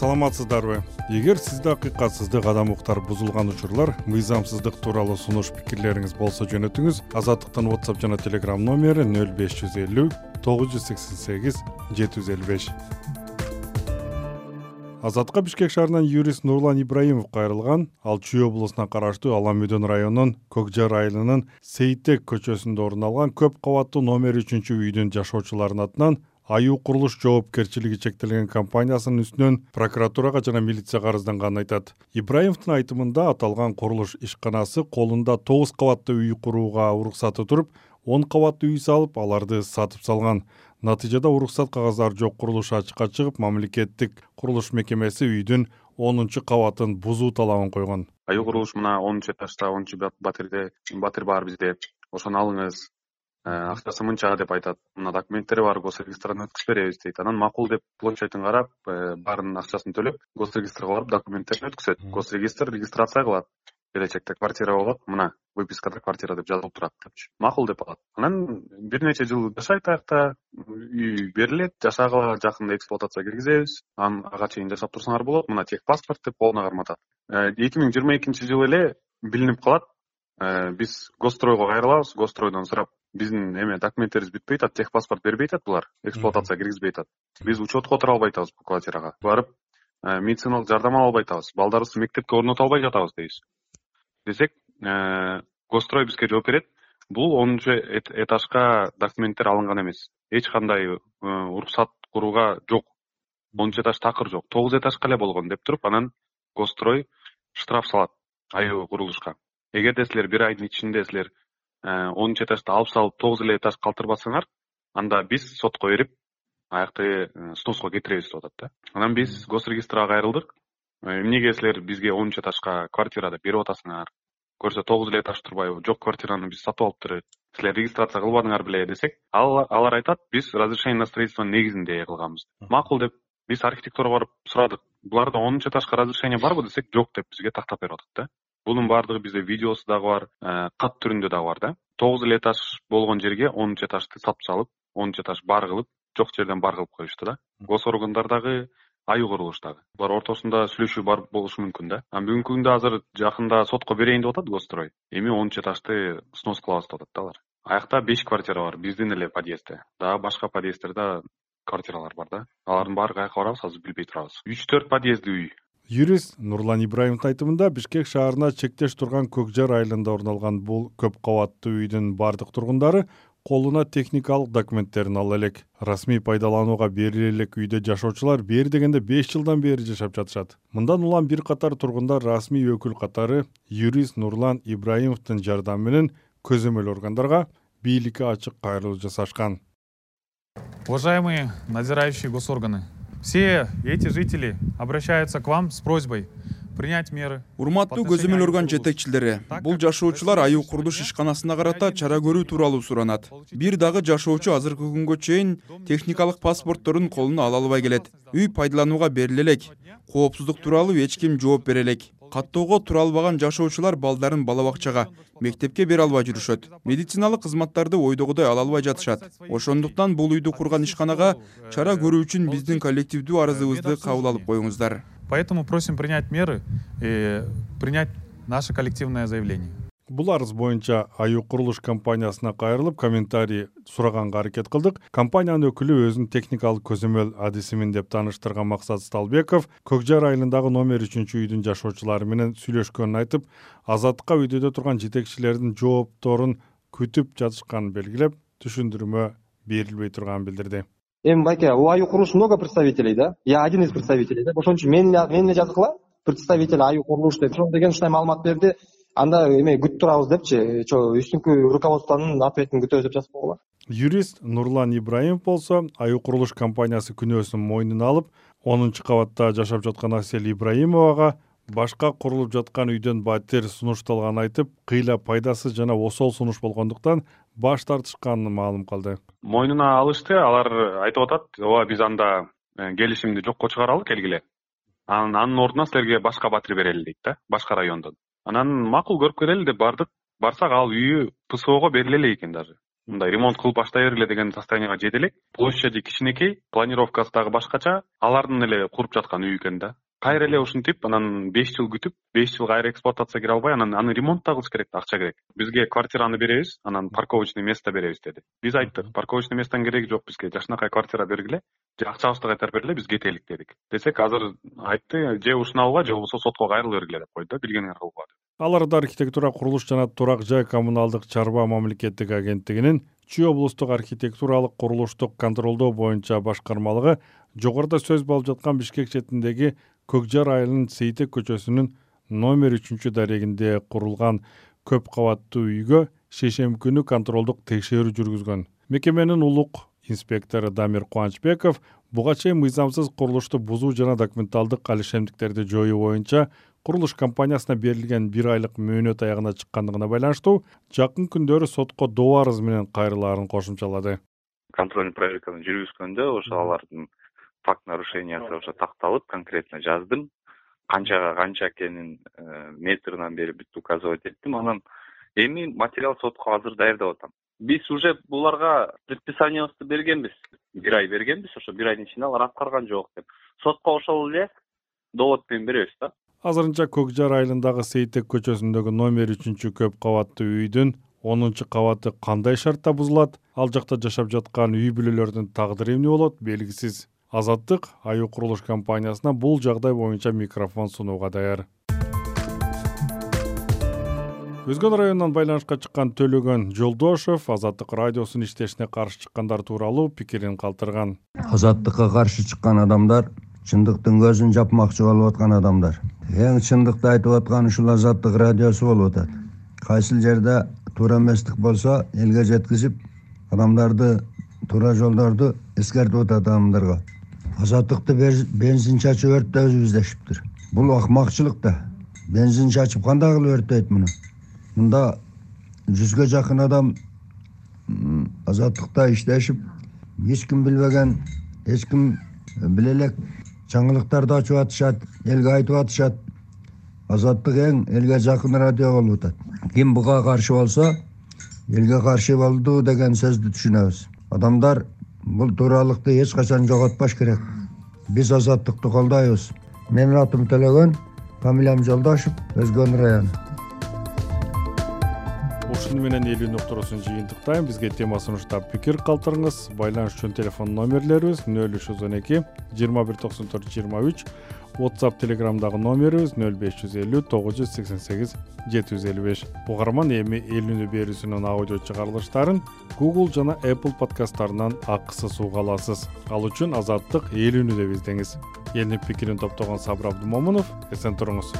саламатсыздарбы? Эгер сизде акыйкатсыздык адам укуктар бузулган учурлар мыйзамсыздык тууралуу сунуш пикирлериңиз болсо жөнөтүңүз азаттыктын whatsapp жана telegram номери нөл беш жүз элүү тогуз жүз сексен сегиз жети жүз элүү беш. Азаттыкка бишкек шаарынан юрист нурлан ибраимов кайрылган ал чүй облусуна караштуу ала мөдөн районунун көк жар айылынын сейитек көчөсүндө орун алган көп кабаттуу номер үчүнчү үйдүн жашоочуларынын атынан аюу курулуш жоопкерчилиги чектелген компаниясынын үстүнөн прокуратурага жана милицияга арызданганын айтат. Ибраимовдун айтымында аталган курулуш ишканасы колунда тогуз кабаттуу үй курууга уруксаты туруп он кабаттуу үй салып аларды сатып салган. Натыйжада уруксат кагаздары жок курулуш ачыкка чыгып мамлекеттик курулуш мекемеси үйдүн онунчу кабатын бузуу талабын койгон. Аюу курулуш мына онунчу этажда онунчу батирде батир бар бизде ошону алыңыз акчасы мынча деп айтат. Мына документтери бар госрегистрдан өткүзүп беребиз дейт. Анан макул деп площадьын карап э, баарынын акчасын төлөп госрегистрге барып документтерин өткөзөт госрегистр регистрация кылат. Келечекте квартира болот мына выпискада квартира деп жазылып турат депчи. Макул деп алат. Анан бир нече жыл жашайт аякта үй берилет жашагыла жакында эксплуатацияга киргизебиз. Ага чейин жашап турсаңар болот мына техпаспорт деп колуна карматат. Э, эки миң жыйырма экинчи жылы эле билинип калат. Биз госстройго кайрылабыз. Госстройдон сурап биздин эме документтерибиз бүтпөй атат техпаспорт бербей атат булар эксплуатацияга киргизбей атат. Биз учетко отура албай атабыз бул квартирага. Барып э, медициналык жардам ала албай атабыз балдарыбызды мектепке орното албай жатабыз дейбиз. Десек э, госстрой бизге жооп берет. Бул онунчу этажга документтер алынган эмес. Эч кандай э, уруксат курууга жок. Онунчу этаж такыр жок. Тогуз этажга эле болгон деп туруп анан госстрой штраф салат аюу курулушка. Эгерде силер бир айдын ичинде силер онунчу этажды алып салып тогуз эле этаж калтырбасаңар анда биз сотко берип аякты э, сноско кетиребиз деп атат да. Анан биз госрегистрга кайрылдык э, эмнеге силер бизге онунчу этажга квартирада берип атасыңар? Көрсө тогуз эле этаж турбайбы жок квартираны биз сатып алыптыр силер регистрация кылбадыңар беле десек алар айтат биз разрешение на строительствонун негизинде кылганбыз. Макул деп биз архитектурага барып сурадык. Буларда онунчу этажга разрешение барбы десек жок деп бизге тактап берип атат да бунун баардыгы бизде видеосу дагы бар э, кат түрүндө дагы бар да. Тогуз эле этаж болгон жерге онунчу этажды сатып салып онунчу этаж бар кылып жок жерден бар кылып коюшту да. Гос органдар дагы аюу курулуш дагы. Булар ортосунда сүйлөшүү бар болушу мүмкүн да. Бүгүнкү күндө азыр жакында сотко берейин деп атат госстрой эми онунчу этажды снос кылабыз деп атат да алар. Аякта беш квартира бар биздин эле подъездде дагы башка подъезддерде квартиралар бар да. Алардын баары каяка барабыз азыр билбей турабыз. Үч төрт подъезддүү үй юрист нурлан ибраимовдун айтымында бишкек шаарына чектеш турган көк жар айылында орун алган бул көп кабаттуу үйдүн баардык тургундары колуна техникалык документтерин ала элек. Расмий пайдаланууга бериле элек үйдө жашоочулар бери дегенде беш жылдан бери жашап жатышат. Мындан улам бир катар тургундар расмий өкүл катары юрист нурлан ибраимовдун жардамы менен көзөмөл органдарга бийликке ачык кайрылуу жасашкан. Уважаемые надзирающие госорганы все эти жители обращаются к вам с просьбой принять меры. Урматтуу көзөмөл орган жетекчилери бул жашоочулар аюу курулуш ишканасына карата чара көрүү тууралуу суранат. бир дагы жашоочу азыркы күнгө чейин техникалык паспортторун колуна ала албай келет. Үй пайдаланууга бериле элек коопсуздук тууралуу эч ким жооп бере элек каттоого тура албаган жашоочулар балдарын бала бакчага мектепке бере албай жүрүшөт. Медициналык кызматтарды ойдогудой ала албай жатышат. Ошондуктан бул үйдү курган ишканага чара көрүү үчүн биздин коллективдүү арызыбызды кабыл алып коюңуздар. Поэтому просим принять меры и принять наше коллективное заявление бул арыз боюнча аюу курулуш компаниясына кайрылып комментарий сураганга аракет кылдык. Компаниянын өкүлү өзүн техникалык көзөмөл адисимин деп тааныштырган максат сталбеков көк жар айылындагы номер үчүнчү үйдүн жашоочулары менен сүйлөшкөнүн айтып азаттыкка үйдөдө турган жетекчилердин жоопторун күтүп жатышканын белгилеп түшүндүрмө берилбей турганын билдирди эми байке у аюу курулуш много представителей да? Я один из представителей да? Ошон үчүн мени эле жазгыла представитель аюу курулуш деп. Ошол деген ушундай маалымат берди анда эме күтүп турабыз депчи. Чо үстүңкү руководствонун ответин күтөбүз деп жазып койгула юрист нурлан ибраимов болсо аюу курулуш компаниясы күнөөсүн мойнуна алып онунчу кабатта жашап жаткан асель ибраимовага башка курулуп жаткан үйдөн батир сунушталганын айтып кыйла пайдасыз жана осол сунуш болгондуктан баш тартышканын маалым кылды мойнуна алышты. Алар айтып атат ооба биз анда э, келишимди жокко чыгаралы келгиле анан анын ордуна силерге башка батир берели дейт да башка райондон анан макул көрүп келели деп бардык. Барсак ал үйү псого бериле элек экен даже. Мындай ремонт кылып баштай бергиле деген состоянияга жете элек площади кичинекей планировкасы дагы башкача алардын эле куруп жаткан үйү экен да кайра эле ушинтип анан беш жыл күтүп беш жыл кайра эксплуатацияга кире албай анан аны ремонт да кылыш керек да акча керек. Бизге квартираны беребиз анан парковочный место беребиз деди. Биз айттык парковочный местонун кереги жок бизге жакшынакай квартира бергиле же акчабызды кайтарып бергиле биз кетелик дедик. Десек азыр айтты же ушуну алгыла же болбосо сотко кайрыла бергиле деп койду да билгениңер кылгыла деп аларда архитектура курулуш жана турак жай коммуналдык чарба мамлекеттик агенттигинин чүй облустук архитектуралык курулуштук контролдоо боюнча башкармалыгы жогоруда сөз болуп жаткан бишкек четиндеги көк жар айылынын сейитек көчөсүнүн номер үчүнчү дарегинде курулган көп кабаттуу үйгө шейшемби күнү контролдук текшерүү жүргүзгөн. Мекеменин улук инспектору дамир кубанычбеков буга чейин мыйзамсыз курулушту бузуу жана документалдык алишемдиктерди жоюу боюнча курулуш компаниясына берилген бир айлык мөөнөт аягына чыккандыгына байланыштуу жакын күндөрү сотко доо арыз менен кайрылаарын кошумчалады. Контрольный проверканы жүргүзгөндө ошо алардын факт нарушениясы ошо такталып конкретно жаздым. Канчага канча экенин э, метринан берип бүт указывать эттим. Анан эми материал сотко азыр даярдап атам. Биз уже буларга предписаниябызды бергенбиз. Бир ай бергенбиз ошо бир айдын ичинде алар аткарган жок деп. Сотко ошол эле довод менен беребиз да. Азырынча көк жар айылындагы сейитек көчөсүндөгү номер үчүнчү көп кабаттуу үйдүн онунчу кабаты кандай шартта бузулат? Ал жакта жашап жаткан үй бүлөлөрдүн тагдыры эмне болот белгисиз азаттык аюу курулуш компаниясына бул жагдай боюнча микрофон сунууга даяр. Өзгөн районунан байланышка чыккан төлөгөн жолдошов азаттык радиосунун иштешине каршы чыккандар тууралуу пикирин калтырган. Азаттыкка каршы чыккан адамдар чындыктын көзүн жапмакчы болуп аткан адамдар. Эң чындыкты айтып аткан ушул азаттык радиосу болуп атат. Кайсыл жерде туура эместик болсо элге жеткизип адамдарды туура жолдорду эскертип атат адамдарга азаттыкты бензин чачып өрттөбүз дешиптир бул акмакчылык да. Бензин чачып кандай кылып өрттөйт муну? Мында жүзгө жакын адам азаттыкта иштешип эч ким билбеген эч ким биле элек жаңылыктарды ачып атышат элге айтып атышат. Азаттык эң элге жакын радио болуп атат. Ким буга каршы болсо элге каршы болду деген сөздү түшүнөбүз. Адамдар бул тууралыкты эч качан жоготпош керек. Биз азаттыкты колдойбуз менин атым төлөгөн фамилиям жолдошев өзгөн району ушуну менен элүүнү уктуруусун жыйынтыктайм. Бизге тема сунуштап пикир калтырыңыз. Байланыш үчүн телефон номерлерибиз нөл үч жүз он эки жыйырма бир токсон төрт жыйырма үч whatsapp телеграмдагы номерибиз нөл беш жүз элүү тогуз жүз сексен сегиз жети жүз элүү беш. Угарман эми эл үнү берүүсүнүн аудио чыгарылыштарын google жана apple подкасттарынан акысыз уга аласыз. Ал үчүн азаттык эл үнү деп издеңиз элдин пикирин топтогон сабыр абдымомунов эсен туруңуз